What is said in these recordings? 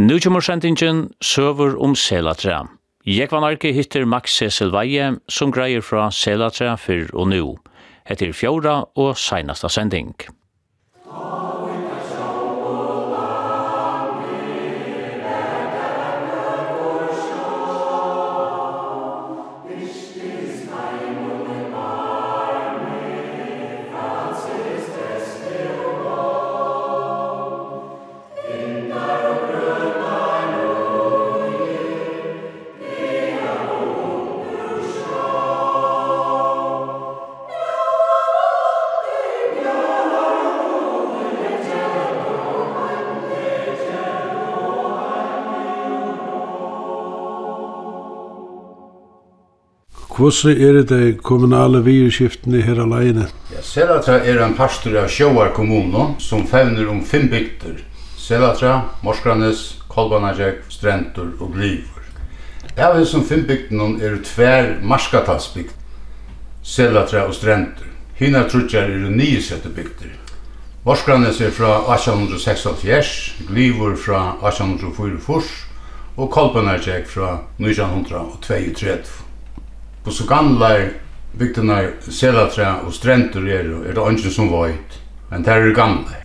Nu kommer sendingen Søver om Selatra. var Arke hittir Max Cecil Veie som greier fra Selatra fyrr og nu. Etter fjorda og seinasta sending. Hvordan er det kommunale videreskiftene her alene? Ja, Selatra er en pastor av Sjøvar kommune som fevner om fem bygder. Selatra, Morskranes, Kolbanajek, Strentur og Glivor. Av ja, som fem bygdene er tver marskatalsbygd, Selatra og Strentur. Hina trutjar er nysette bygder. Morskranes er fra 1876, Glivor fra 1844 og Kolbanajek fra 1932 på så gamla bygdena Selatra og Strentor er er det ingen som vet, men det er gamla.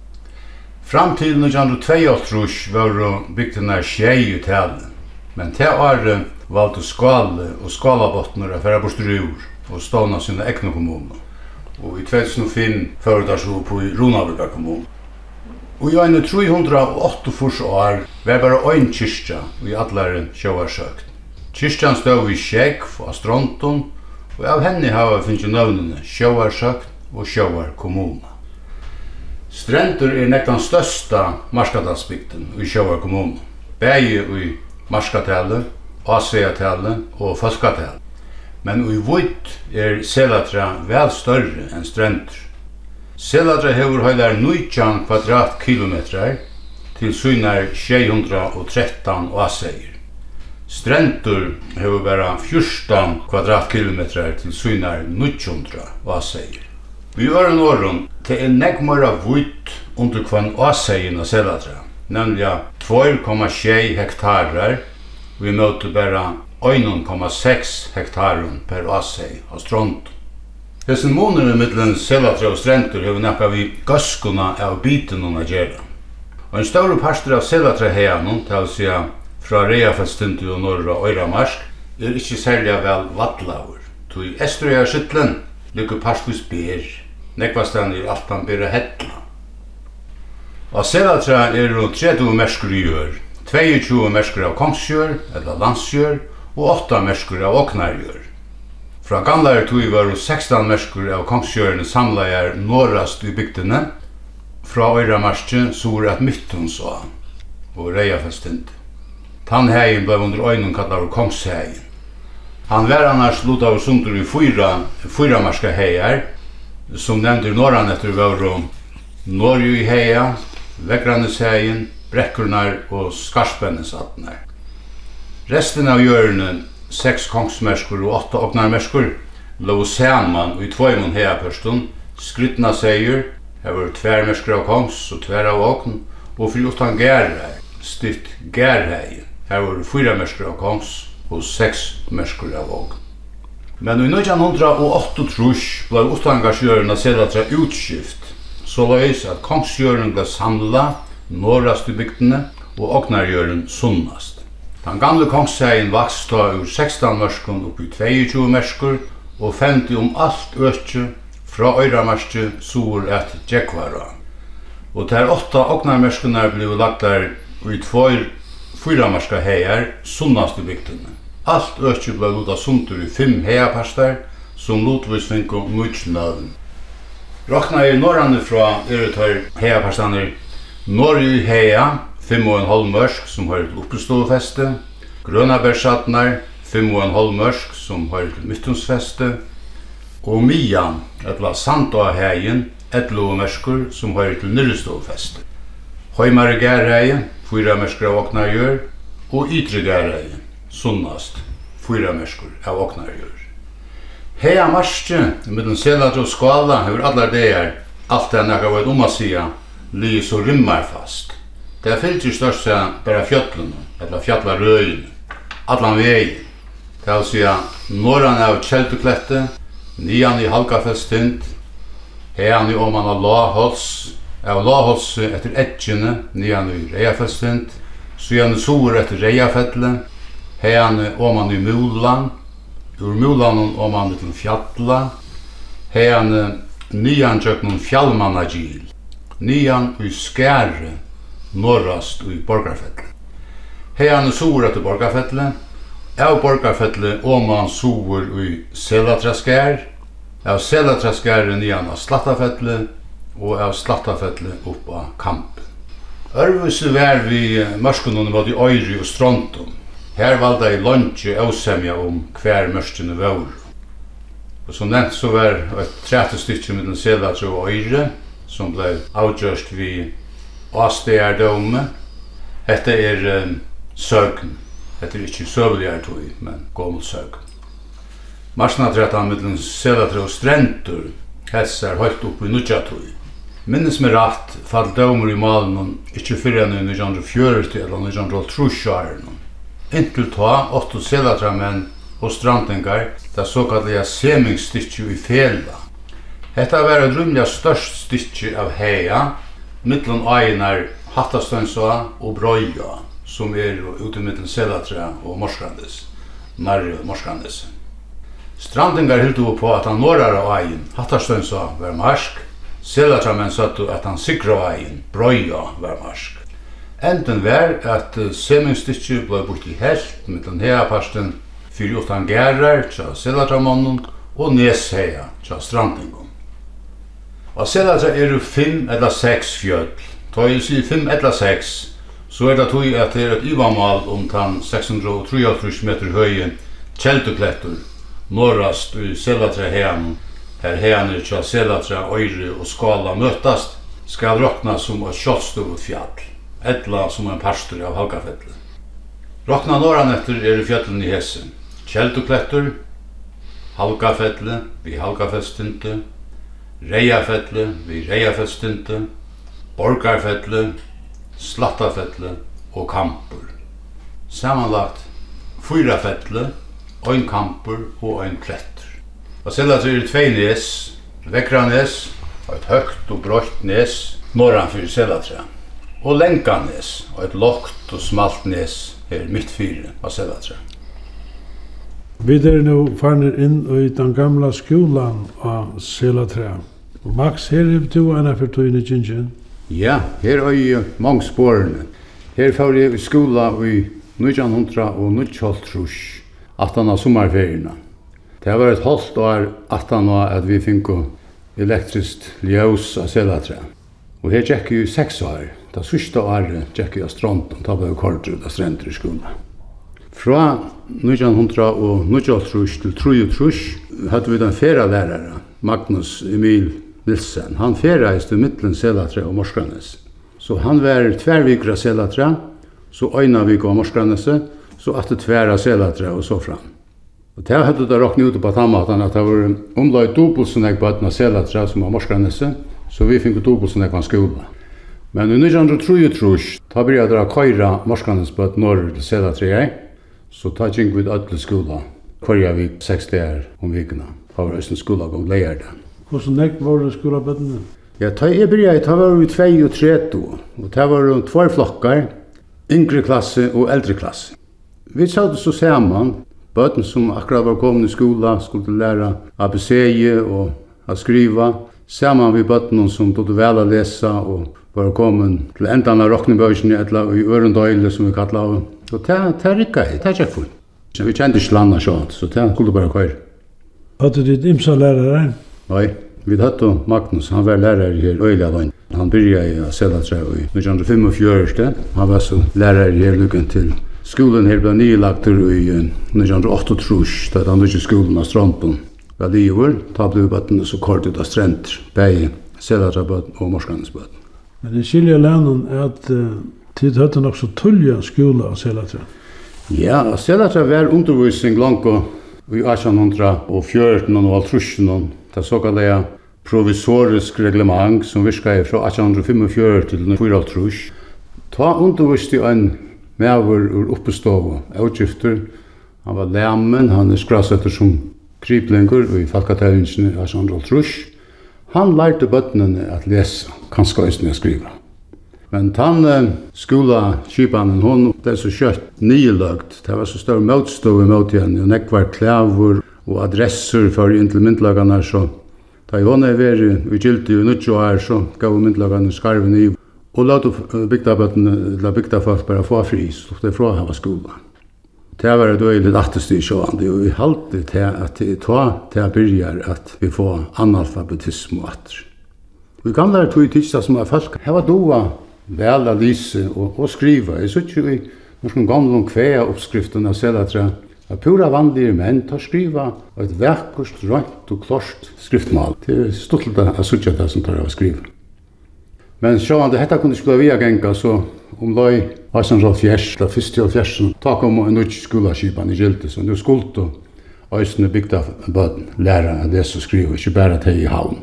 Fram til 1982 var bygdena tjej i talen, men det året valde Skåle og Skålabottner å fære bort ur og stående sine egne kommuner. Og i 2005 fører det så på Ronaviga kommun. Og i øyne 308 år var bare ein kyrkja i atlaren sjóvarsøkt. Kyrkjan stod i Sjekv og Stronton, og av henne hava finnst nøvnene Sjøvarsøkt og Sjøvar kommuna. Strendur er nektan størsta marskadalsbygden i Sjøvar kommuna, bægi i marskatale, asveatale og foskatale. Men i vitt er Selatra vel større enn Strendur. Selatra hevur høyder 19 kvadratkilometrar til synar 613 asveir. Strendur hefur vera 14 kvadratkilometrar til synar 900 vaseir. Vi var en åren til en nekmara vult under kvann åseien av Selatra, nemlig 2,6 hektarar, vi møtte bara 1,6 hektarum per vasei av strond. Hesen måneder mittlen Selatra og Strendur hefur nekka vi gaskuna av biten hon a gjerra. Og en større parster av Selatra heianum, til å fra Reafestundu og norra Øyramarsk er ikkje særlig vel vattlaur. Tui Estrøya Skytlen lykker parstvis ber. Nekvastan er altan bera hetla. Og Selatra er jo 30 merskur i jør, 22 merskur av kongsjør, eller landsjør, og 8 merskur av oknarjør. Fra gamla er tui var 16 merskur av kongsjørene samlegar norrast i bygdene, fra Øyramarskje sur at myttonså, og Reiafestund. Tannhägen blev under øynun kallar av Kongshägen. Han var annars lutad av sundur i fyra, fyra marska hägar, som nevndir norran etter var Norju i häga, Vägraneshägen, Brekkurnar og Skarspennesattnar. Resten av jörnen, seks kongsmerskur og åtta oknarmerskur, lå saman og i tvojmon heapørstun, skrytna seier, her var tværmerskor av kongs og tver av okn, og fyrir utan gærrei, styrt gærrei. Her var det fyra mersker av kongs og seks mersker av våg. Men i 1908 trus blei utangasjøren av sedatra utskift, så løys at kongsjøren blei samla norrast i bygdene og oknarjøren sunnast. Den gamle kongsseien vaks da ur 16 merskon upp i 22 merskor og fendi om alt økje fra øyramerskje sur et djekvara. Og ter åtta oknarmerskunar blei lagt der i tvoir fyra marska hegar, sunnast i bygdene. Alt økje blei luta sundur i fem hegaparstar, som lutvisning og mutjnøvn. Rokna i norrande fra Eretøyr hegaparstaner, Norri hega, fem og en halv mørsk, som har til oppeståfeste, Grønabergsatnar, fem og en halv mørsk, som har til myttonsfeste, og Mian, etla Sandahegin, etlo og mørskur, som har til nyrreståfeste. Heimare gærreie, fyra merskar av oknargjør, og ytre gærreie, sunnast, fyra merskar av oknargjør. Heia marskje, mellom selat og skala, hver allar deir, alt det nekka var om a sia, li så rymmar fast. Det er fyllt i størsta bara fjöllunum, eller fjallarøyun, allan vei. Det er å sia, norran av kjeldukletti, nian i halkafestind, heian i oman av lahols, av Lahossi etter Etjene, nian i Reiafestind, i Soer etter Reiafelle, i Oman i Mulan, Ur Mulan Åman i Fjalla, Heane nian tjøknum Fjallmannagil, nian i Skære, norrast i Borgarfelle. i Soer etter Borgarfelle, av Borgarfelle Oman Soer i Selatraskær, av Selatraskær nian av Slattafelle, og av Slattafellet opp av kamp. Ørvise var vi mørskunene var i Øyri og Strontum. Her valda i Lundje avsemja om hver mørskene vår. Og som nevnt så var et 30 stykke med den sedatro og Øyri, som ble avgjørst vi Åstederdome. Hette er um, søgn. Hette er ikke søvligere tog, men gommel søgn. Marsnadrettan med den sedatro og Strentur hessar høyt opp i Nudjatui. Minnes meg rætt fall dømer i malen ikkje fyrir enn i 1940 eller 1930 åren. Inntil ta, åttu selatramenn og strandingar, det såkallega semingsstitju i fela. Hetta var et rymliga størst stitju av heia, mittlun aginar Hattastønsa og Brøya, som er ute mittlun selatra og Morskandis, nærri Morskandis. Strandingar hildu på at han norrara agin, Hattastønsa var marsk, Selatramenn sattu at han sikraveien, brøya, var marsk. Enden var at semingstikki blei bort i helt mittan heaparsten fyrir utan gærar tja Selatramannen og nesheia tja strandingum. Og Selatra eru fem eller seks fjöll. Ta i si fem eller seks, så er det tog at det er et ivamal om tan 633 meter høye Kjelduklettur, norrast i Selatra heian her heaner tja selatra, øyre og skala møtast, skal rokna som et kjallstuvut fjall, etla som en parstur av Halkafellet. Rokna norran etter er i fjallen i hese, Kjelduklettur, Halkafelle, vi Halkafellstinte, Reiafelle, vi Reiafellstinte, Borgarfelle, Slattafelle og Kampur. Samanlagt fyra felle, ein kampur og ein klett. Og sella så er det tvei nes, Vekranes, og et høgt og brått nes, norran fyrir Selatra. Og Lenganes, og et lokt og smalt nes, er mitt fyrir av Selatra. Vi er nå farnir inn i den gamla skolan av Selatra. Max, her er du enn er for tøyne? Ja, her er jo mange spårene. Her får jeg skola i 1900 og 1900 trus, at han har sommerferierna. Det var et halvt år at han var at vi fikk elektrisk ljøs av selatra. Og her gikk jo seks år. Det sørste året gikk jo av stronten, da ble jo kort ut av strender i skolen. Fra 1900 og 1900 til 1903 hadde vi den fjerde lærere, Magnus Emil Nilsen. Han ferreist i midtelen selatra og Morskanes. Så han var tvervikra selatra, så øyna vi av Morskaneset, så at det tværa selatra og så fram. Og det hadde det råkne ut på tannmaten at det var omlaget dobbelsen jeg på etten Selatra som var morskranesse, så vi fikk dobbelsen jeg på en skole. Men i 1933, da begynte jeg dra køyre morskranesse på etten år til Selatra jeg, så da gikk vi til alle skoler, køyre vi seks dager om vikene. Da var det en skole om leier det. Hvordan nek var det skolen på? Ja, da jeg begynte, da var vi 32, og det var det tvær flokker, yngre klasse og eldre klasse. Vi satt så sammen, Bøten som akkurat var kommet i skola skulle læra ABC og at skriva, saman vi bøten som tog vel å lese og var kommet til endan av Rocknebøysene eller i Ørendøyle som vi kallet av. Og det, er rikka i, det er kjekk Vi kjente ikke landa sånn, så det skulle bare kvar. Hadde du ditt imsa lærere? Nei, vi hadde Magnus, han var lærere her i Øylavann. Han byrja i Selatra i 1945, han var så lærere her lukken til Skolen her ble nylagt i 1908 trus, da den nye skolen av Strampen. var det gjorde, da ble bøttene så kort ut av strenter, begge, Selatrabøtten og Morskanesbøtten. Men det skiljer lænen er at uh, tid høyte nok så tullja skola av Selatra. Ja, Selatra var undervisning langt i 1800 og 14 og 1800. Det er såkallet provisorisk reglement som virka fra 1845 til 1844. Ta undervist i en maður úr uppestovu, avgifter, han var lemmen, han er skrasetter som kriplingur i falkatæringene av Sandral Trush. Han lærte bøttene at lesa, kanskje øyne å skriva. Men tann skula kipanen hon, det er så kjøtt nylagt, det var så større motstå i mot igjen, og nekvar klavur og adresser for inntil myndlagene, så da hon er veri, vi gildi jo nutjo her, så gav myndlagene skarven i Og la bygda bøttene, la bygda folk bare få fri, så det er fra hava skola. Det var det døylig lattest i sjåan, det er jo halte til at det ta til at byrjar at vi får analfabetisme og atter. Vi kan lære tog i tidsdag som er folk. Her var doa vel å lise og, og skriva. Jeg så jo i noen gamle kvea oppskriften av selatra. At pura vanlige menn tar skriva og et verkost, rønt og klorst skriftmal. Det er stortlet av suttja det som tar av skriva. Men sjåan, hetta kunne skulle vi genga, så om løy Asan Rolf Fjers, da fyrst til Fjers, tak om en utsk skolaskipan i gildi, så nu skulto Øysene bygda bøden, læra av det som skriver, ikke bare til i havn.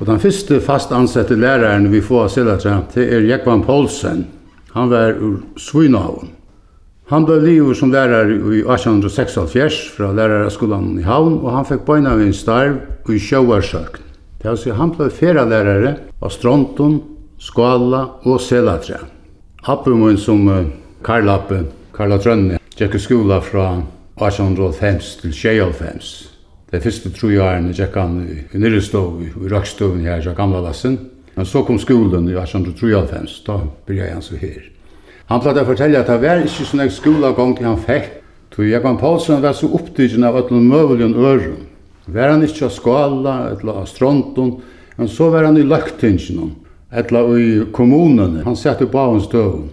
Og den første fast ansette læreren vi får av Silatra, det er Jekvan Poulsen. Han var ur Svinavn. Han ble livet som lærer i 1876 fra lærerskolan i Havn, og han fikk bøyna ved en starv i sjøvarsøkn. Det var så han ble feralærere av Stronton, Skala og Selatra. Appen min som Karlappe, Karla Trønne, gikk i skola fra 1850 til 1850. Det første tre årene gikk han i nyrestov, i røkstoven her i gamla lassen. Men så kom skolen i 1853, da begynte han så her. Han pleide å fortelle at det var ikke sånn en skolegång han fikk. Så Jakob Paulsen var så opptidgen av at han møvelig øren. Var han ikke av skala, eller av stronten, men så var han i løgtingene, eller i kommunene. Han satt i bavens døven.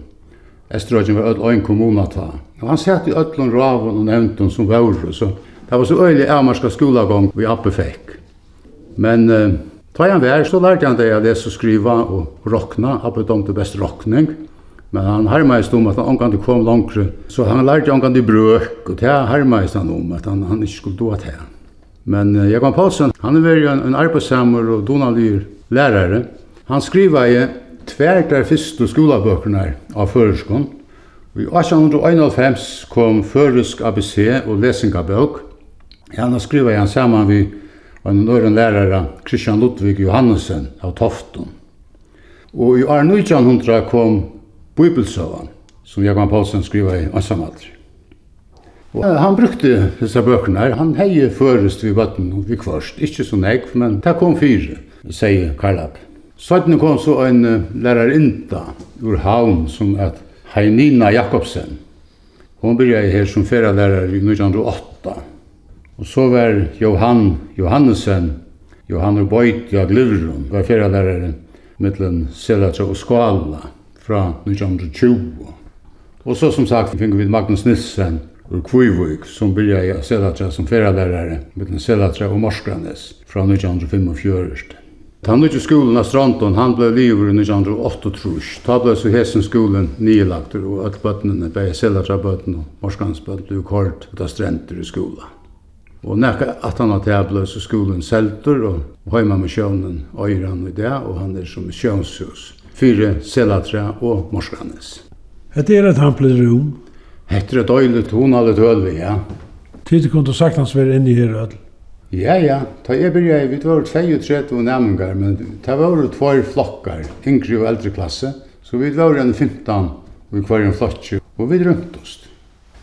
Estrøgen var ødel en kommune ta. Og han satt i ødelen raven og nevnten som var så det var så øyelig avmarska skolagång vi oppe fikk. Men uh, ta han vær, så lærte han det å lese og skriva og rokna. dom til best rokning. Men han harmaist om at han omkant kom langre, så han lærte omkant i brøk, og det harmaist han om at han, han ikke skulle doa til han. Men uh, Jakob Paulsen, han er väl en, en arbetsammer og donalyr lärare. Han skriver i tvärt der första skolaböckerna av föreskon. I 1891 kom Føresk ABC og lesingabøk. Han har skrivet igjen sammen vi en nøren lærere, Christian Ludvig Johansen av Tofton. Og i år 1900 kom Bibelsøvan, som Jakob Paulsen skriver i Ansamadri. Og han brukte disse bøkene her. Han heier først vi bøtten og vi kvarst. Ikke så nek, men det kom fire, sier Karlab. Sånn kom så en lærerinta ur havn som at Heinina Jakobsen. Hon byrja her som ferielærer i 1908. Og så var Johan Johannesen, Johan Boit Bøyt, ja, Glivron, var fyrra mittlen Selatra og Skala fra 1920. Og så som sagt fikk vi Magnus Nissen ur Kvivvik som byrja i Selatra som ferralärare mellan Selatra og Morskranes fra 1945. Han lukte skolen av Stranton, han ble livet i 1908 Ta ble så hesen skolen nylagter og alle bøttene, bare Selatra bøttene og Morskranes bøttene, ble kort ut av strenter i skolen. Og nekka at han har tabla så skolen selter og heima med sjøvnen øyre han i det, og han er som sjøvnshus. Fyre, selatra og morskanes. Hette er et hamplet rom Hette er døylig tonale tølvi, ja. Tid kunne sagtans være inne i her ødel. Ja, ja. Ta jeg begynte, vi var 32 næmengar, men ta var tvær flokkar, yngre og eldre klasse. Så vi var en 15 og hver en flotje, og vi rømte oss.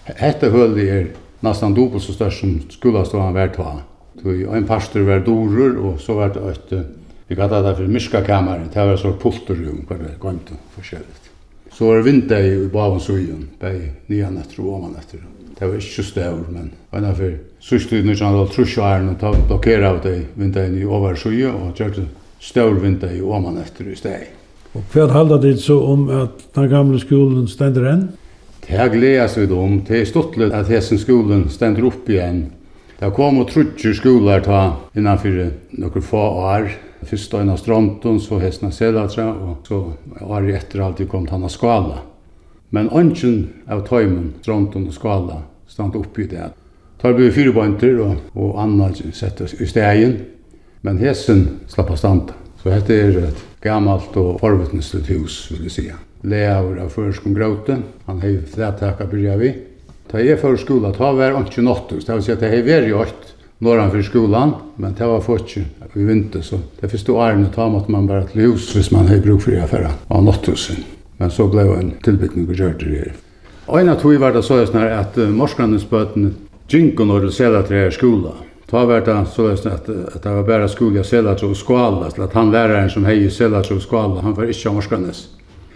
Hette er næstan dobbelt så størst som vært ta. Tu En pastor var dorur og så var det et Vi kallar det miska myskakammer, det var så pulterrum, hver det gøymte forskjelligt. Så var det vinter i baven søyen, bei nyan etter og oman etter. Det var ikke støvr, men enn for sørst i nødvendig av trusjæren og ta blokkere av det vinter i over søyen og gjør det støvr vinter i oman etter i steg. Og hva halda dit så om at den gamle skolen stender enn? Det er gledes vi om. Det er stortlig at hessen skolen stender opp igjen. Det kom og trutjer skoler ta innanfor noen få år Fyrst og av stronten, så hesna selatra, og så var jeg etter alltid kom til han av skala. Men ønsken av tøymen, stronten og skala, stand oppi det. Tar vi fire bøynter, og, og Anna settes i stegen, men hessen slapp av stand. Så dette er et gammalt og forvittnestet hus, vil jeg si. Leavur av førskum gråte, han hei flætaka byrja vi. Ta jeg før skola, ta var ønsken åttus, det vil si at det hei veri ått, norran för skolan, men det var fort ju. Vi vinte så det förstod Arne ta att man bara till hus hvis man har bruk för det affären av natthusen. Men så blev en tillbyggning och gjort det. Och en av tog var det så just att uh, morskarnas böten gynkon och sälja till er skola. Ta var det så just att, att det var bara skola sälja till och skala. Så att han läraren som hej sälja till och skala, han var inte av morskarnas.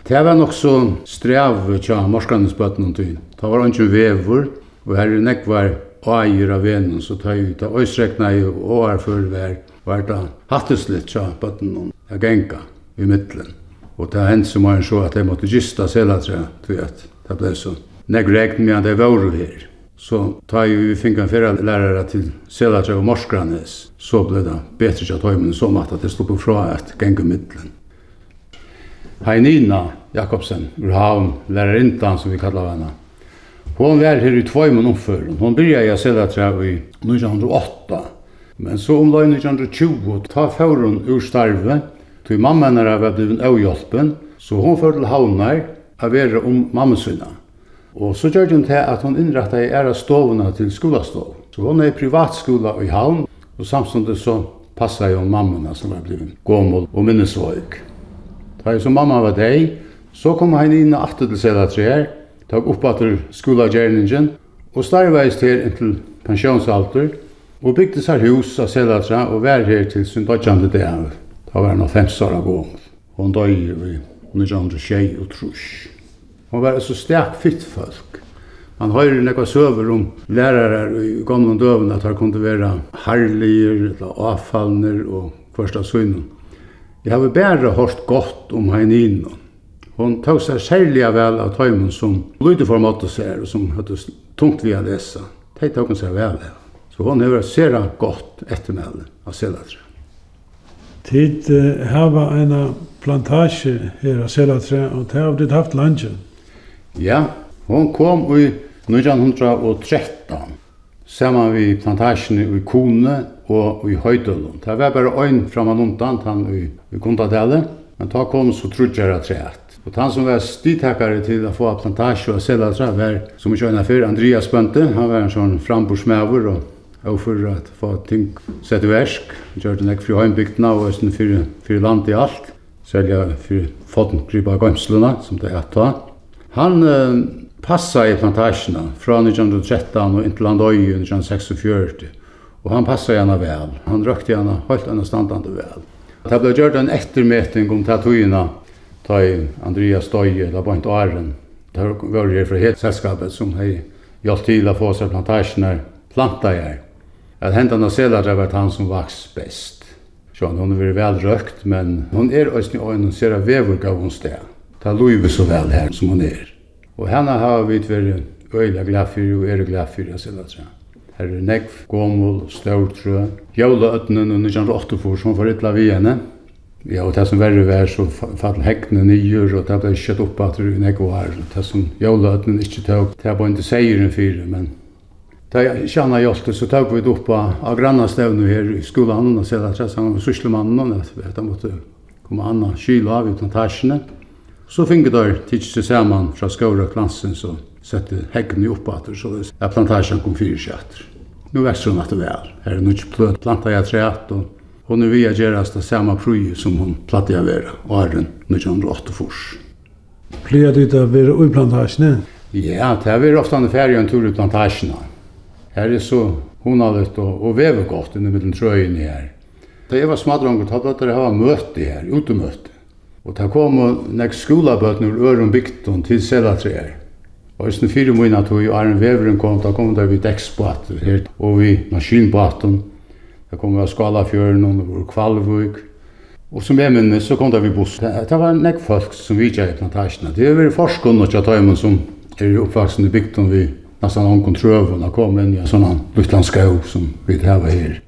Det var nog så sträv tja morskarnas böten och tyn. Det var inte vevor och här är nekvar ágjur av venen, så tar jeg ut av øysrekna i år før vær, var det hatteslitt fra bøtten og jeg genga i middelen. Og det hendte som var så at jeg måtte gista selatra, tror jeg, det ble så. Nek regn med at jeg var her. Så tar jeg vi finka fyra lærere til selatra og morskranes, så ble det betre ikke at høymen så mat at jeg stod på fra at genga middelen. Heinina Jakobsen, ur havn, lærerintan som vi kallar henne, Hon var her i tvøymen omføren. Hon byrja i Sedatræv i 1908. Men så om løgn 1920, ta fyrir ur starve, tui mamma henne var blivin avhjálpen, så hon fyrir til havnar a vera om mammasvinna. Og så gjør hun til at hon innrætta i æra stovuna til skolastov. Så hon er i privatskola i havn, og samstundet så passa jo mammuna som var blivit gommel og minnesvåg. Da jeg som mamma var deg, så kom han inn og aftur til Sedatræv, tok opp upp atter skolagjerningin og starveis til inntil pensjonsalter og bygde seg hus av Selatra og vær her til sin dodgjande dag. Da var han 50 år gammel. Hon døg i 1906 og trus. Hon var så sterk fitt folk. Man høyrer nekva søver om lærere i gamle døvene at her kunne være harliger eller avfallner og første søgnen. Jeg har bare hørt godt om henne innan. Hon tog seg særlig vel av tøymen som lydde for måte seg og som hadde tungt via lesa. De tog seg vel av. Så hon har sera godt ettermelde av Selatre. Tid uh, hava en plantasje her av Selatre, og det har ditt haft landje. Ja, hon kom i 1913 saman vi plantasjene i Kone og i Høydølund. Det var bare øyn framan undan, han i, i Kundadelle, men da kom så trudgjere at Og han som var stidtakare til å få plantasje og selatra var, som ikke var før, Andreas Bønte. Han var en sånn framborsmæver og og for at få ting sett i versk, gjør den ikke fri heimbygdene og østen fyrir, fyrir land i alt, selja fyrir fotten gripa gømslene, som det heter ta. Han uh, passa i plantasjene fra 1913 og inntil land døg i 1946, og han passa gjerne vel. Han røkte gjerne, helt henne standande vel. Det ble gjort en ettermeting om tatuina ta i Andreas Støye, da bant Åren. Det var det fra helt selskapet som hei hjalp til å få seg plantasjoner planta jeg. At hendene og seler det var han som vaks best. Så hun er vel røkt, men hun er også og hun ser av vevur gav hun sted. Ta loive så vel her som hun er. Og henne har vi vært øyla glad for og er glad for jeg seler det. Her er nekv, gommel, størtrø, jævla øtnen og 1908 for som for ytla vi henne. Ja, og det som verre var så fall hekkene nyer, og det ble kjøtt opp at det nekko var. Det som jóløten ikke tåg, det var ikke seieren fyre, men Da jeg kjenner hjelpte, så tok vi det opp av grannastevnet her i skolan, og sier at jeg han med syslemannen, og at han måtte komme anna kyla av utan tasjene. Så finner der tids til saman fra skåra klansen, så sette hekkene opp at det, så det er plantasjen kom fyrir seg at. Nå vekst hun at det vel. Her er nu ikke planta jeg treat, og Hon er via a gjerast det samme prøy som hon platt i og er den 1908 Pleier du det å være i plantasjene? Ja, det er ofte an ferie en tur i plantasjene. Her er så hundalet og, og vever godt inne mellom i her. Da jeg var smadronger, da ble jeg her møte her, utemøte. Og da kom nek skolabøtene ur øren bygden til selatreer. Og hvis den fire måneder tog jo Arne Veveren kom, da kom der vi dekksbåter her, og vi maskinbåten. Jeg kom av Skalafjøren, og det Kvalvøk. Og som jeg minnes, så kom det vi buss. Det, det var nek folk som vi ikke er i plantasjene. Det er veldig forskund og Tøymen som er oppvaksen i bygden vi nesten omkom trøven og kom inn i en sånn luftlandskau som vi tar her.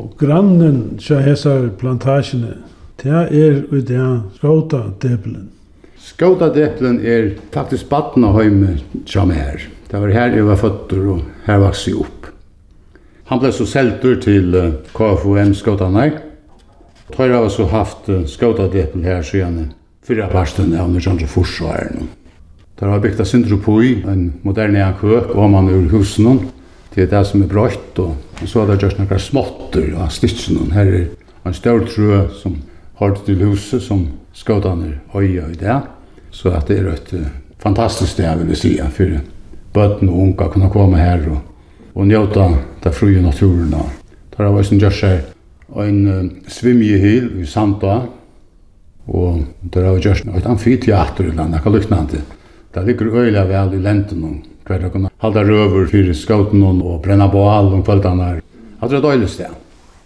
Og grannen til hessar plantasjene, det er i det skåta-depelen. Skåta-depelen er faktisk baden av som her. Det var her jeg var føtter og her vokste jeg opp. Han ble så seltur til KFUM skåtanar. Tøyra har så haft skåtadepen her siden fyrra parsten av Nørjandre Forsvaren. Der har bygd Sindropoi, en moderne køk, og man ur husen. Det er det som er brøtt, og så har det gjort noen småtter av stitsen. Her er en større trø som har til huset som skåtanar øya i det. Så at det er et fantastisk sted, vil jeg si, for bøtten og unga kunne komme her og og njóta det frie naturerna. Der har vært gjør seg en svimjehil i Sanda, og der har gjør seg et amfiteater i landet, akkur lyknande. Det ligger øyla vel i lenten, hver dag kunne halda røver fyrir skauten og brenna bål om kveldene. Det er et øyla sted.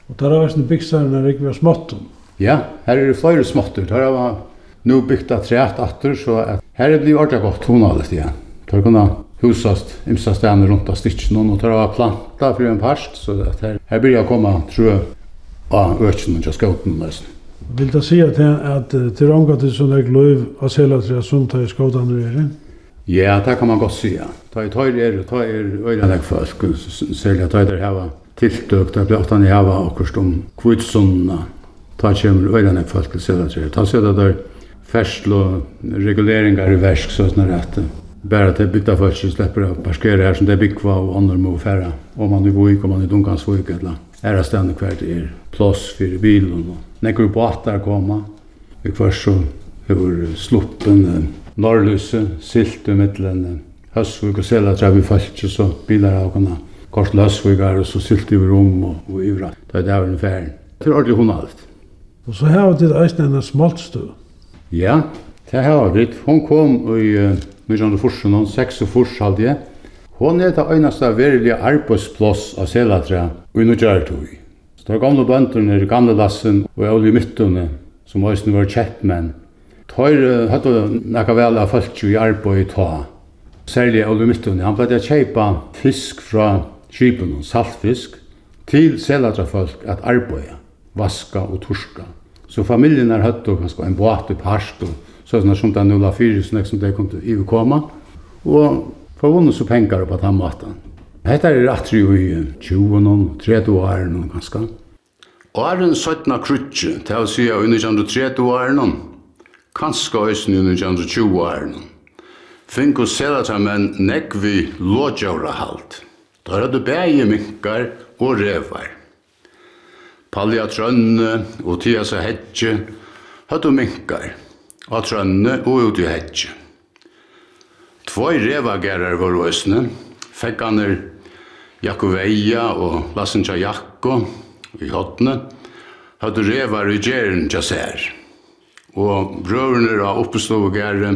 Og der har vært en byggstegn der ikke var småttum. Ja, her er det flere småttur. Der har vært nu byggt av treet atter, så her er det blitt ordentlig godt tonalet igjen. Der kunne husast imsa stene rundt av stitchen, og tar av planta for en parst, så at her, her blir jeg komme jeg, av økene til skauten nesten. Vil du si at, at er omgå til sånn jeg lov av selatria sunt i skauten du er? Ja, det kan man godt si, ja. Ta i tøyre er, ta i øyne jeg folk, særlig at tøyre hava tiltøk, det blir ofte hava akkurat om kvitsunna, ta kjemur øyne jeg folk til selatria. Ta seg det der ferslo reguleringar i versk, sånn at bara till bygda folk som släpper att parkera här som det bygg var och andra må färra. Om man nu vik, om man i Dunkansvik eller här är ständigt kvärt er plås för bilen. När går båtar att komma. Vi först så hur sluppen norrlyse silt i mittlen Høsvik og Sela tror vi falt så bilar av kunne kort løsvikar og så silt i rom og, og ivra. Det er en færen. Det er ordentlig hun alt. Og så har vi ditt eisen enn smoltstø. Ja, det har vi. Hon kom i 1940, 46 halde jeg. Hon er det eneste verilige arbeidsplass av selatra og i Nudjartui. Så det er gamle bønderne i gamle lassen og olje myttene, som også var kjettmenn. Tøyr hadde nekka vel av folk i arbeid i ta. Særlig olje myttene, han ble kjeipa fisk fra kipen, saltfisk, til selatra folk at arbeid, vaska og torska. Så familien er høtt og kanskje en båt i parst og sånn som den 04 snakk som de kom til å koma, og få vunnet så penger på den maten. Hetta er atri i 20 og 30 år nå ganske. Åren 17 krutje, til å si av 1930 år nå, kanskje øyne 1920 år nå. Fink og sela seg menn nekk vi låtjøra halt. Da er det bæge minkar og revar. Palja trønne og tia seg hetje, høttu minkar og trønne og ut i hetje. Tvoi revagerar var øsne, fekkaner Jakoveia og Lassenja Jakko i hotne, hadde revar i gjeren jasser. Og brøverne av oppestågere,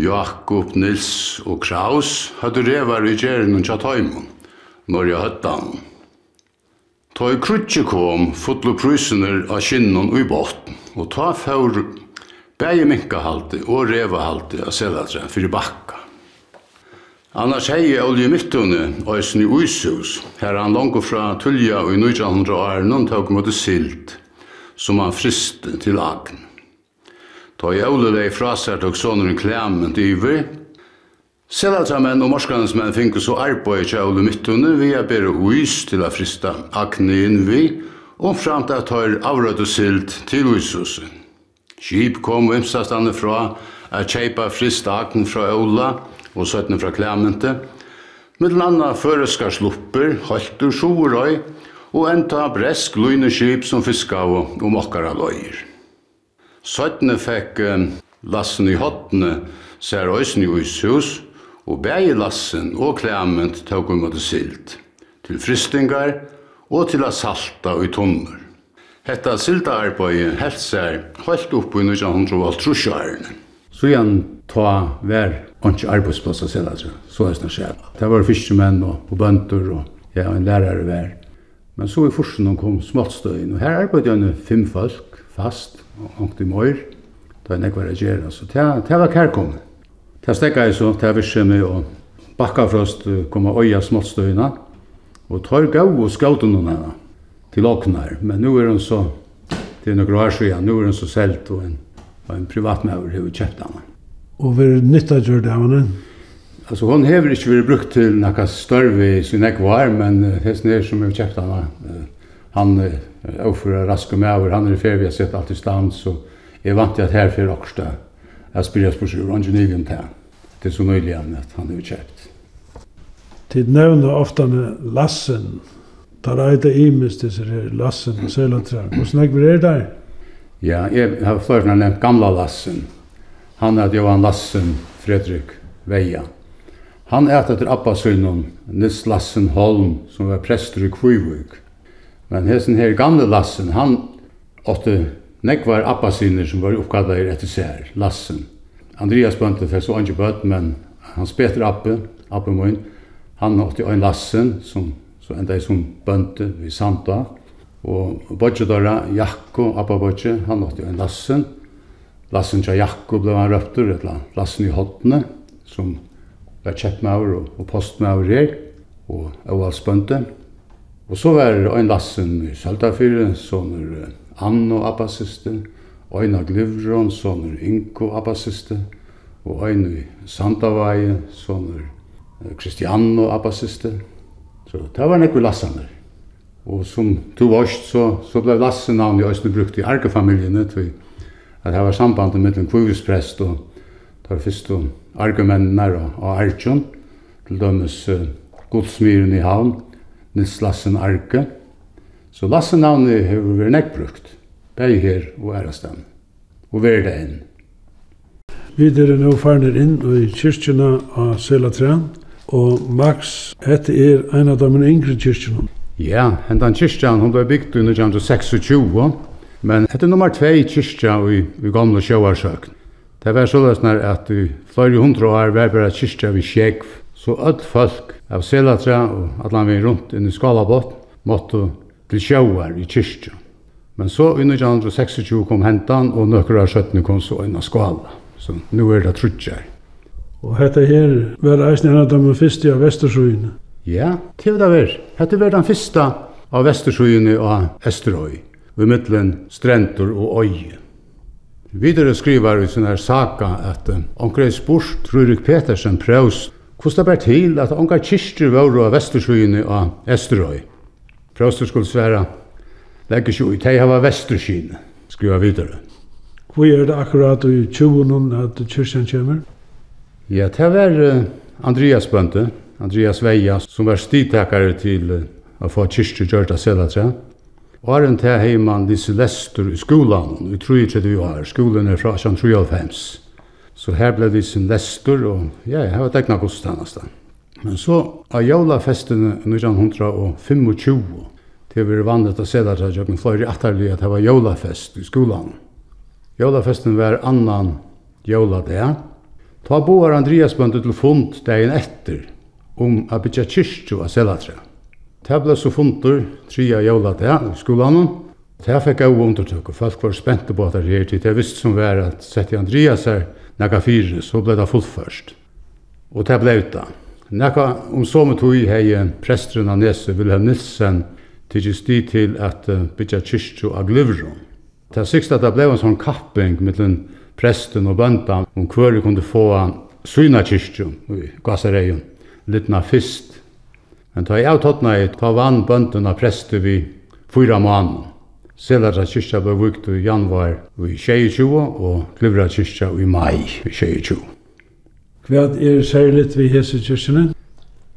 Jakob, Nils og Kraus, hadde revar i gjeren og tjattaimon, når jeg høtta han. Ta i krutje kom, fotlo prysener av kinnon og i båten, og ta fjord Bæði minkahaldi og revahaldi av selatræn fyrir bakka. Annars hei olje mittunni og eisen i Uishus, her han langt fra tullja og i 1900 år noen tåg mot silt, som han friste til agn. Ta i olje deg og seg tåg sånner iver, Selatramenn og morskansmenn finko så arbeid i kjævle mittunni vi er bere uis til a frista agni innvi, og framt at høyr avrød silt til uishusen. Skip kom vimsastande fra a kjeipa frista agn fra Ola og søttene fra Klemente, mitt landa føreskar slupper, haltur sjoerøy og enta bresk lune skip som fiska og mokkar av løyer. Søttene fikk um, lassen i hottene, sær òsne i Ushus og bægi lassen og Klement tåg um at silt, til fristingar og til a salta i tunner. Hetta sildaarbeiði helt sær helt upp í 1950 árene. Så igjen ta vær ikke arbeidsplass av altså. så er det skjer. Det var fiskemenn og, og bønder og ja, en lærar vær. Men så i forsen kom småttstøyen, og her arbeidde jeg fem folk fast, og ångt i møyr, da jeg nekvar regjera, så det, det var kærkommet. Det stekka jeg så, det visste meg, og bakkafrøst kom og øya småttstøyene, og tar gau og skauten noen henne til Åknar. Men nu er hun så, det er några år siden, nu er hun så selt og en, og en privatmäver har kjøpt henne. Og vad er nytta gör det av henne? Altså, hon har inte vært brukt til några större i sin ekvar, men uh, hästen er som har henne. Uh, Han er offer rask och mäver, han er i ferie, vi har sett alt i stand, så jeg vant til till att här för jeg spyrir jeg spyrir jeg spyrir jeg spyrir Det är så nyligen att han har köpt. Tid nämner ofta Lassen Der er det imens disse lassen og sølantrær. Hvordan er det der? Ja, jeg har først nevnt gamla lassen. Han er Johan Lassen, Fredrik Veia. Han er etter Abbasunnen, Nils Lassen Holm, som var prester i Kvivuk. Men hessen her gamle Lassen, han åtte nekvar Abbasunnen som var oppkallet etter sær, Lassen. Andreas Bønte fikk så ikke bøtt, men hans Peter Abbe, Abbe Moin, han åtte en Lassen som så enda jeg som bønte vi santa. Og bodje døra, Jakko, Abba bodje, han låtte jo en lassen. Lassen til Jakko ble han røptur, et lassen i hodne, som var kjeppmaur og, og postmaur her, og avhalsbønte. Og så var en lassen i Søltafyre, som er Ann og Abba siste, Øyna Glivron, sonur Inko Abbasiste, og Øyna Sandavaje, sonur abba siste, Så det var nekkur lassaner. Og som to varst, så, så ble lassenavn i Østene brukt i arkefamiljene, til at det var sambandet mellom kvivusprest og tar fyrst og argumennene og, og Arjun, til dømes uh, godsmyren i havn, Nils Lassen Arke. Så lassenavnet har vært nekk brukt, begge her og æresten, og vært det enn. Vi er nå farner inn i kyrkjene av Selatræn, Og Max, hette er en av de yngre kyrkjene. Ja, hentan kyrkjan, hun ble bygd i 1926, men hette nummer 2 kyrkja i, i gamle sjåarsøkn. Det var så løsner at i flere hundre år var bare kyrkja vi sjekv, så öll folk av Selatra og alle vi rundt inn i Skalabot måtte til sjøvar i kyrkja. Men så i 1926 kom hentan, og nøkker av skjøttene kom så inn i Skala. Så nå er det trutjar. Og hetta her var eisen en av de første av Vestersøyene. Ja, til det var. Hette var den første av Vestersøyene og Esterøy, við mittelen strentur og Øye. Vidare skriver vi sånne her saka at omkring spurt Rurik Petersen prøvs hvordan det ble til at omkring kyrster var av Vestersøyene og Esterøy. Prøvster skulle svære, legg seg ut, hei hava Vestersøyene, skriver videre. Hvor er det akkurat i 20 at kyrsten kommer? Ja, det var Andreas Bønte, Andreas Veia, som var stidtakare til å få kyrkje gjørt av Selatra. Åren til heimann disse lester i skolan, i 33 år, skolen er fra 1935. Så her ble disse lester, og ja, jeg var dekna godstannast. Men så av jólafestene 1925, til vi var vannet av Selatra, jeg kan fløyre atterlig at det var jólafest i skolan. Jólafesten var annan jóladag, Ta boar Andreas bøndu til fund dagen etter om a bytja kyrkju a selatra. Ta ble så fundur tria jævla det i skolan. Ta fekk av undertøk, og folk var spente på at det her tid. Jeg visste som var at sett i Andreas her nekka fire, så ble det fullt først. Og ta ble uta. Nekka om så med tog hei presteren av Nese, Wilhelm Nilsen, tidsis de til at bytja kyrkju a glivron. Ta sikst at det ble en sånn kapping mittlen presten og bøndan om hver kunne få syna kyrkju i Gassareion, litna fyrst. Men ta i avtottna i, ta vann bønden av prester vi fyra måneder. Selatra kyrkja ble vukt i januar i 22 og Klivra kyrkja i mai i 22. Hva er særligt vi hese kyrkjene?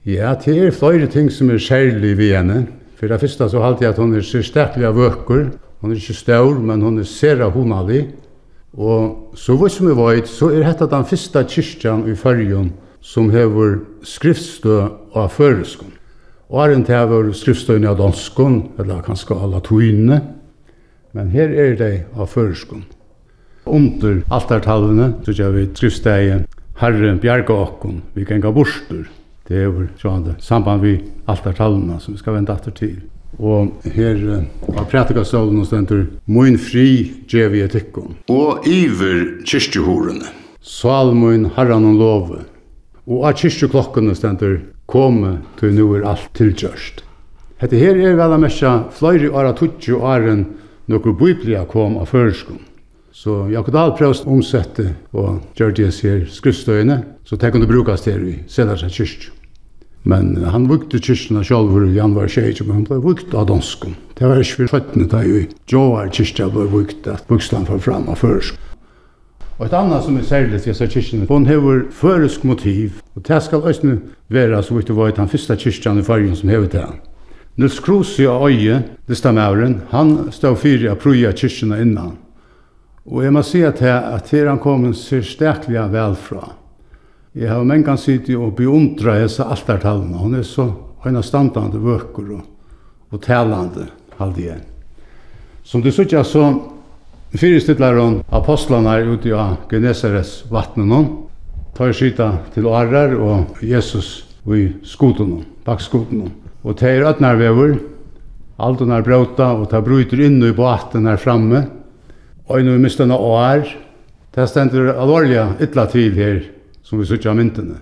Ja, det er flere ting som er særlig vi henne. For det første så halte jeg at hun er så sterklig av vøkker. Hun er ikke stør, men hun er sera honalig. Og så vad som vi vet, så er dette den første kyrkjan i Førjun som hever skriftstø av føreskon. Og er ikke hever skriftstøyne av danskon, eller kanskje av latuine, men her er det av føreskon. Under altartalvene, så gjør vi skriftstøyen Herren bjerga okkon, vi kan gå borster. Det er jo samband vi altartalvene som vi skal vende etter til. Og her av prætikastalen og stendur «Moin fri djevi etikkum». Og iver kyrstjuhorene. Salmoin harran og love. Og av kyrstjuklokkene stendur «Kome, til nu er alt tilgjørst». Hette her er vel a mesja fløyri åra tutsi åren nokkur biblia kom av førskum. Så Jakob Dahl prøvst omsette og gjør det her skriftstøyene, så det kunne brukast her i Sedarsa kyrstju. Men han vukte kyrkene selv for han var tjej, men han ble vukt av dansken. Det var ikke for føttene da jo. Jo var kyrkene ble vukt at vuksene var fram av først. Og et annet som er særlig til disse kyrkene, hun hever føresk motiv, og det skal også være så vidt det var den første kyrkene i fargen som hever til han. Nils Krosi av Øye, det stammer han stod fire av prøya kyrkene innan. Og jeg må si at her, at her han kom en særlig vel fra. Jeg har mengan sitt og beundra hessa altartallene. Hun er så høyna standande vøkker og, og talande, halde jeg. Som du sier, så fyrestytler hun apostlene apostlarna ute av Genesarets vattnen hon. Tar skita til Arar og Jesus i skoten bak bakskoten hon. Og alt hun er brauta og ta bryter inn i båten her framme. Og nu mistan år, det stender alvorlig ytla til her som vi sitter av myntene.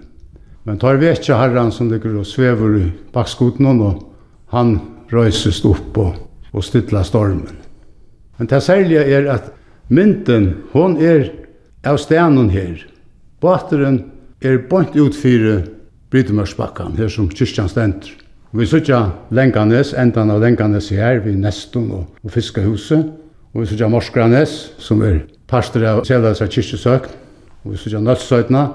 Men tar vi ikke herren som ligger og svever i bakskoten og han røyses opp og, og stytler stormen. Men det særlige er at mynten, hon er av stenen her. Bateren er bort ut Brytemørsbakken, her som kyrkjan stender. Vi sitter Lenganes, endan av Lenganes her, vi Neston og, og Fiskehuset. Og vi sitter Morskranes, som er pastor av Selasar Kyrkjesøk. Og vi sitter Nødsøytna,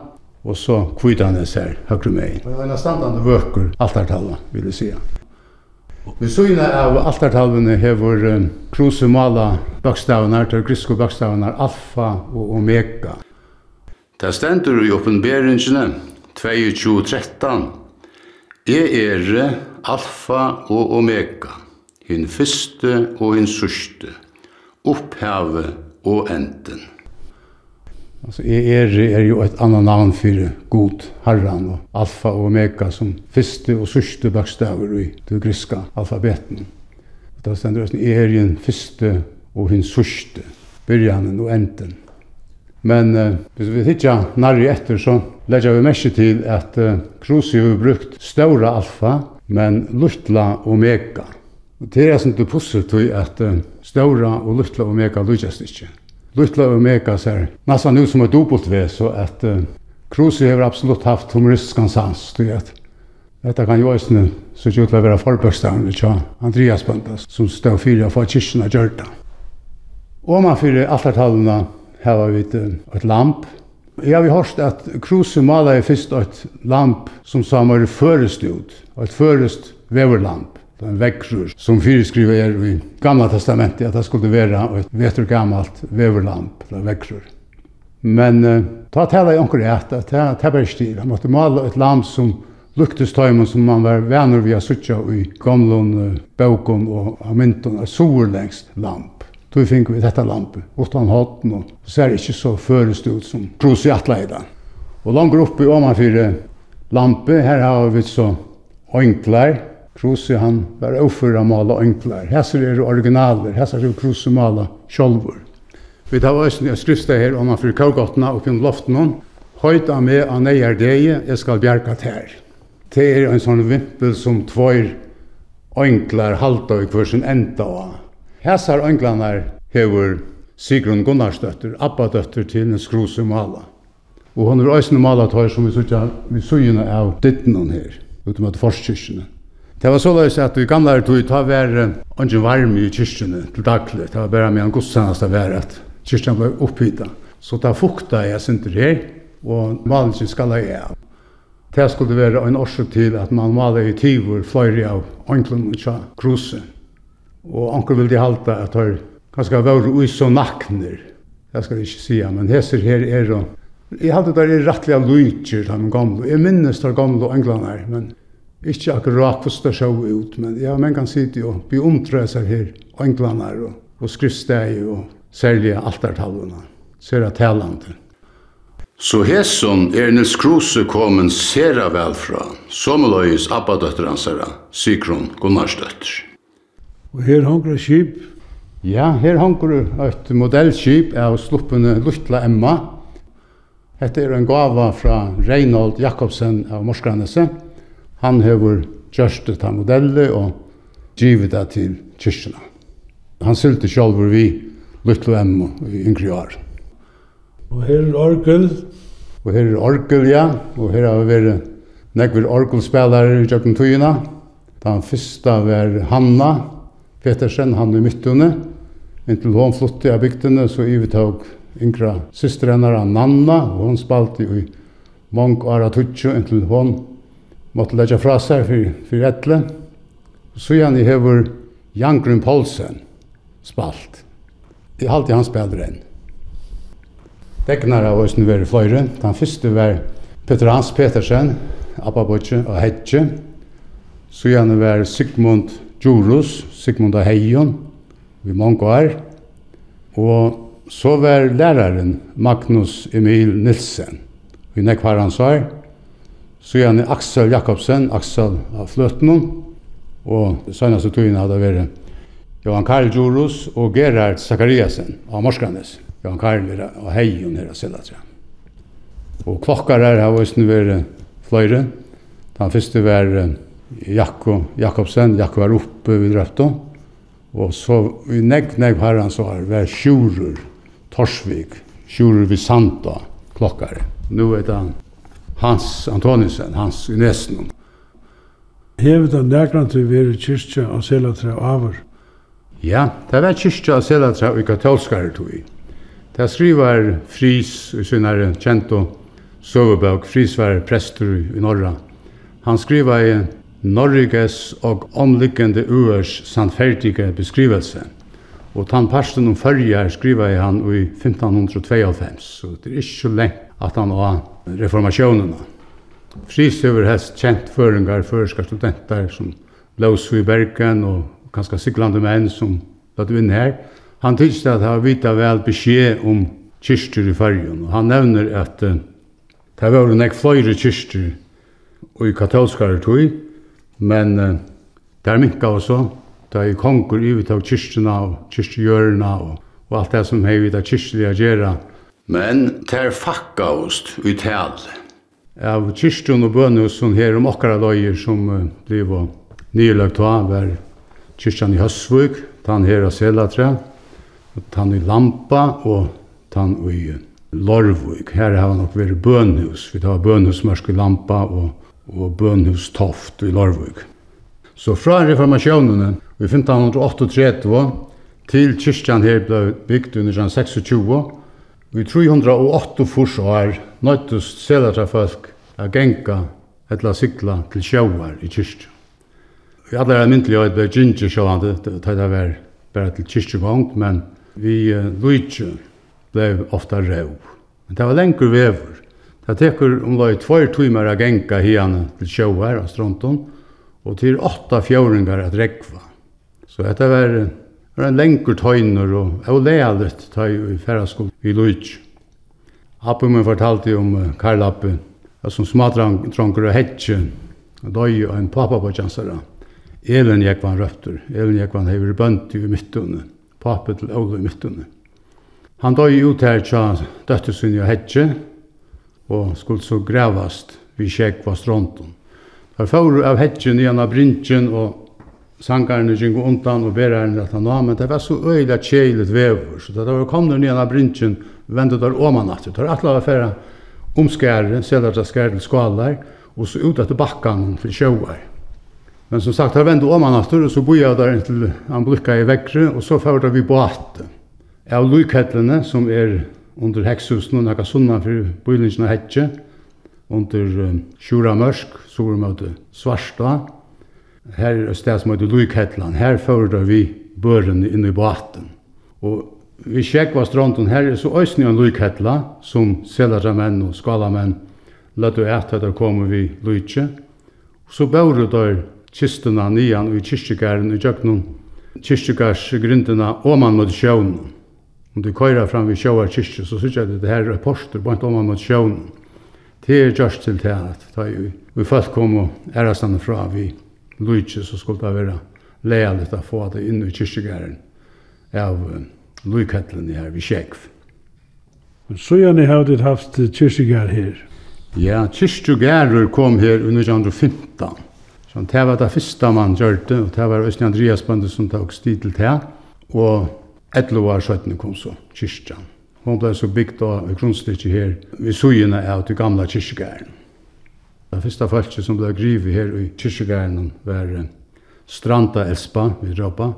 og så kvidanes her, høyre meg. Og var en standande vøker, altartalva, vil jeg si. Vi syna av altartalvene hever um, krusemala bakstavnar, til grisko bakstavnar, alfa og omega. Det stendur i oppenberingene 22.13. Jeg er alfa og omega, hin fyrste og hin sørste, opphavet og enden. Alltså er er jo ett annat namn för god, Herren och alfa och omega som första och sista bokstäver i det grekiska alfabetet. Det ständer är er den första och den sista, början och änden. Men uh, hvis vi tittar nærri etter så lägger vi mest til at uh, Krusi har brukt stora alfa, men luttla omega. Og det er sånn det pusser til at uh, stora og luttla omega lukkast ikke. Lutla og Mega ser nesten ut som et dobbelt ved, så at uh, Kruse har absolutt haft humoristisk sans du vet. Dette kan ju också så ut til å være förbörstaren tja Andreas Bøndas, som står fyra för kyrkorna det. Og man fyrir altartavlorna har vi ett lamp. Jeg har hørt at Kruse maler først et lamp som sa mer førest ut, et førest veverlamp en vekkrur som fyrskriva er i Gamla testamentet at det skulle være et vetur gammalt veverlamp, eller vekkrur. Men uh, ta tala i onkur et, at det er bare stil. Han måtte male et lamp som luktes tøymon som man var venner via sutja i gamlun uh, bøkon og amintun, et soverlengst lamp. Då fick vi detta lamp, utan hatten och ser det inte så förest ut som tros i attleida. Och långt uppe i ovanför lampe, här har vi så enklar Kruse han var ofur mala enklar. Hesser er originaler, hesser er Kruse mala sjolvor. Vi tar også en skrifta her om han fyrir kavgottna og kun loften hon. Høyta med an eier deie, jeg skal bjerga tær. Det er en sånn vimpel som tvær enklar halta i hver sin enda av. Hesser enklarna hever Sigrun Gunnarsdøtter, Abba-døtter til en skruse mala. Og hon er òsne mala tøy som vi sutja vi sujina av dittnen her, utom at forskyrkene. Det var så løs at i gamle tog ta var ikke varm i kyrkjene til daglig. Det var bare med en godstannast av vær at kyrkjene ble opphytta. Så da fukta jeg sinter her, og malingen skal jeg av. Det skulle være en årsøk til at man maler i tivor fløyre av ånklen og tja kruse. Og onkel vil de halte at det kanskje var ui så nakner. Det skal jeg ikke si, men heser her er og Jeg halte det er rettelig av lujtjer, de gamle. Jeg minnes de gamle englene her, men Ikke akkurat hvordan det så ut, men ja, man kan sitte og bli omtrøser her, og og, og skriftsteg og særlig altertallene. Ser jeg talende. Så hesson er Nils Kruse kommet sera vel fra, som løyes abbadøtter hans herre, Sigrun Gunnarsdøtter. Og her hanker skip. Ja, her hanker et modellskip av sluppende Lutla Emma. Hette er en gava fra Reinhold Jakobsen av Morskranese. Han hever gjørst det av modellet og givet det til kyrkjene. Han sylte sjálfur vi Lutlo Emmo i yngre år. Og her er orgel. Og her er orgel, ja. Og her har vi vært nekver orgelspillere i Jøkken Tøyina. Den første var Hanna Petersen, han i midtene. Inntil hun flyttet av bygdene, så ivetog yngre syster henne, Nanna, og hun spalte i mange år av Tutsjo, inntil hun måtte leggja fra seg for, for etle. Så igjen jeg hever Jan Grun Poulsen spalt. Jeg halte han spiller enn. Degnar av oss nu var fløyre. Den første var Peter Hans Petersen, Abba Butche og Hedje. Så igjen var Sigmund Djurus, Sigmund og Heijon, vi mange år. Og så var læreren Magnus Emil Nilsen, vi nekvar hans år. Så gjerne Aksel Jakobsen, Aksel av Fløtnen, og seneste tøyene hadde vært Johan Karl Djurus og Gerhard Zakariasen av Morskranes. Johan Karl er av Heion her av Selatra. Og klokkar her har vært vært fløyre. Den første var Jakko Jakobsen, Jakko var oppe ved Røpto. Og så i negg, negg herrens år var Sjurur, Torsvik, Sjurur Visanta klokkar. Nå er det Hans Antonisen, Hans i Nesen. Hevet av nærklandet veri kyrkja av Selatra avur. Ja, det var kyrkja av Selatra og katolskare tog i. Det skriver Fris, i sinare kjento søvebøk, Fris var prester i Norra. Han skriver i Norriges og omliggende uers sannferdige beskrivelse. Og tann parsten om fyrjar skriva i han i 1592, så det er ikke så lengt at han var reformasjonen. Friis over känt kjent føringar, førska studenter som Blåsu i Bergen og kanskje siglande menn som lade inn her. Han tyckte at han vita vel beskjed om kyrster i färgen. Og han nevner at uh, det var nek flere kyrster i katolskare tog, men uh, det er minka også. Det er konkur i av kyrsterna og kyrstergjørerna og, og alt det som hei av kyrkliga gjerra men ter fakkaust i tal. Av kyrstjon og bønusen her om okkara løyer som blev nylagt av var kyrstjan i Høsvug, tann her av Selatre, tann i Lampa og tann i Lorvug. Her har nok vært bønhus. Vi tar bønhusmørsk i Lampa og, og bønhus Toft i Lorvug. Så fra reformasjonene, i 1538 til kyrkjan her ble bygd under 1926, Vi 308 furs år nøytust selatra folk a genka etla sikla til sjóar i kyrkja. Vi hadde er myndelig og et ble gynnsi sjålande, det hadde vært bare til kyrkjegong, men vi uh, lujtje ble ofta rau. Men det var lengur vever. Det tekur om omlai tvær timer a genka hian til sjóar av stronton, og til åtta fjauringar at rekva. Så dette var var en lengur tøyner og jeg var lealet tøy i ferraskog i Luig. Appi min fortalte om Karl Appi, som smadranker og hetje, og døy og en pappa på tjansara. Elin Jekvan røpter, Elin var hever bønt i midtunne, pappa til Åle i midtunne. Han døy ut her tja døttesunni og hetje, og skulle så grevast vi kjekva stronten. Han fyrir av hetje nyan av brintjen og sangarne gikk undan och beraren att han men det var så øyla tjejligt vevor så det var kom ner nere brintjen, vände der oman att det att var färra omskære, sedar det skære til skvalar, og så ut etter bakkan for sjöar men som sagt har vendu oman att og så boja der inntil han blikka i väckre og så fyrir vi båt av lukhettlene som er under hekshusen, og nekka sunna för bojlingarna häcke under um, Sjura Mørsk, så var det svarsta, her er sted som heter Luikhetland, her fører vi børene inn i baten. Og vi sjekva stronten her, så òsne en Luikhetla, som selare menn og skalamenn, lette et etter kommer vi Lykje. Så bør der kistene nian i kyrkjegæren i Jøknum, kyrkjegærsgrindene og man mot sjøvnen. Om du køyrer fram vi sjøver kyrkje, så synes jeg at det her er poster, bare om man mot sjøvnen. Det er just til det at vi folk kom og æresene fra vi lujtje, så skulle det være leiligt å få det inn i kyrkjegæren av lujkettelen her vi sjekv. Men så gjerne har du haft kyrkjegær her? Ja, kyrkjegærer kom her under 1915. Så det var det første man gjør det, og det var Østene Andreas Bandet som tok stil til det. Og et lov år skjøttene kom så kyrkjegæren. Hun ble så bygd av grunnstykket her ved søgjene av det gamle kyrkjegæren. Det første folket som ble grivet her i kyrkjegæren var Stranda Espa, vi råpa.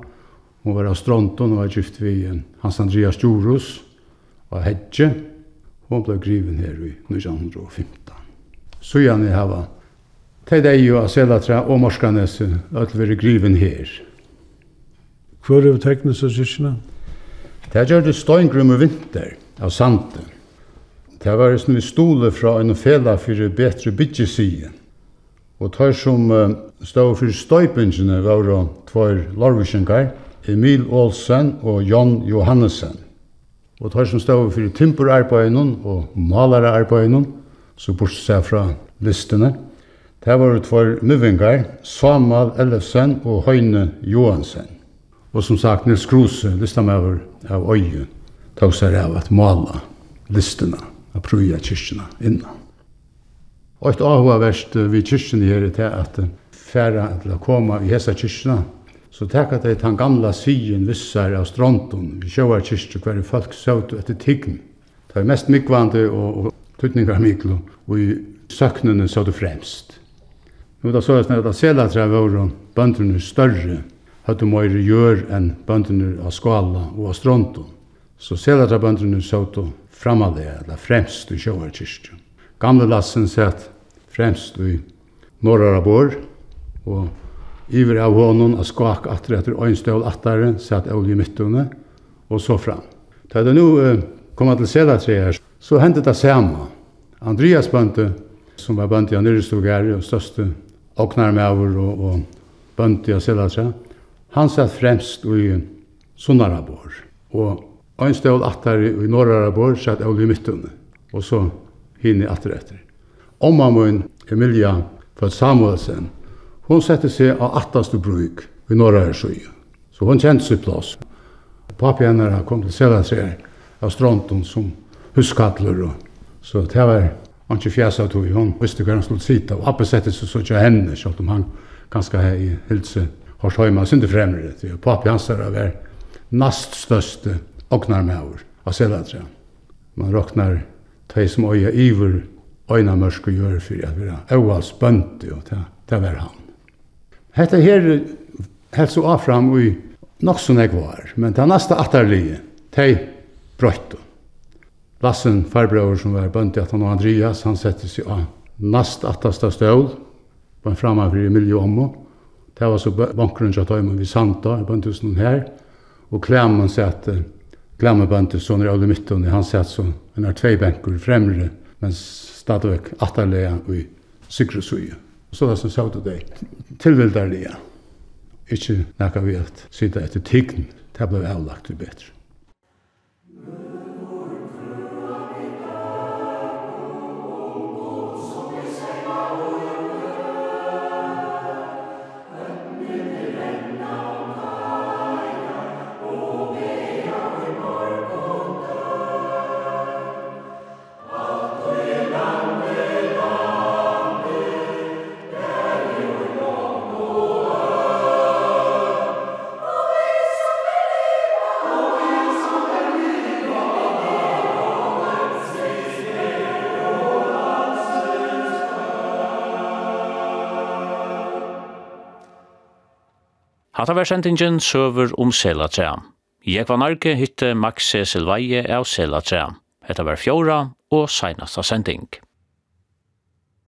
Hun var av Stronton og var gift vi Hans Andreas Djurus og Hedje. Hun ble grivet her i 1915. Så gjerne jeg hava. Til deg og Selatra og Morskanes at vi er grivet her. Hvor er vi teknisk av kyrkjene? Det gjør det Steingrummer Vinter av Sanden. Det var som vi stole fra en fela for betre byggesiden. Og tar som stod for støypingene var det tvær larvisjengar, Emil Olsen og Jon Johannesen. Og tar som stod for timperarbeidene og malerarbeidene, så bortsett fra listene. Det var tvær muvingar, Samal Ellefsen og Høyne Johansen. Og som sagt, Nils Kruse, listan over av øyen, tog seg av at mala listene å prøve kyrkjene innan. Og et avhåverst vi kyrkjene her er til at færa til å komme i hesa kyrkjene, så teka det den gamla syen vissar av stronton, vi sjåar kyrkje hver folk søvd etter tign. Det er mest mykvande og, og tutningar myklo, og i søknene søvd fremst. Nu da så er det at selatra var bønderne større, høyde møyre gjør enn bønderne av skala og av stronton. Så selatra bønderne søvd framalega, eller fremst i sjóarkirkju. Gamle lassen sett fremst i norra bor, og iver av honom a skak atre etter øynstøl attare, sett olje mittune, og så fram. Da det nu uh, kom til Selatri her, så hendte det samme. Andreas Bønte, som var Bønte av Nyrestogare, og største åknarmæver og, og Bønte av Selatri, han satt fremst i Sunnarabor. Og Ein stål attari i norra bor, satt Oli i mittunni. Og så hinni atter etter. Omma mun, Emilia for Samuelsen, hon sette seg av attastu bruk i norra sju. Så hon kjent seg plås. Papi henne kom til sela seg av stronton som huskattler. Så det var han ikke fjæsa tog. Hon visste hva han skulle sita. Og appen sette seg så ikke henne, selv om han ganske her i Hilse Horshøyma, synder fremre. Papi hans var nast største ognarmauer av Seladra. Man råknar de som øya iver øyna mørsk og gjør for at vi er øyvals bønti, og det, det var han. Hette her helst og affram i nok som jeg var, men det neste atterlige, de brøyte. Lassen farbrøver som var bønti at han og Andreas, han sette seg av nast attasta støl, på en fremme for Emilie Ommo. Det var så bankgrunn til at vi santa hos noen her, og klemmen sette glammebøndet Sonny alle Mitton, han satt så, en har tvei benker fremre, men stadigvæk atterlega i Sigrudsøye. Så det som sa til deg, tilvildarlega. Ikke nekka vi at sida etter tign, det ble avlagt vi betre. Hatta var sendingen søver om Selatrea. Jeg var narki hytte Cecil Veie av Selatrea. Hetta var fjóra og seinasta sending.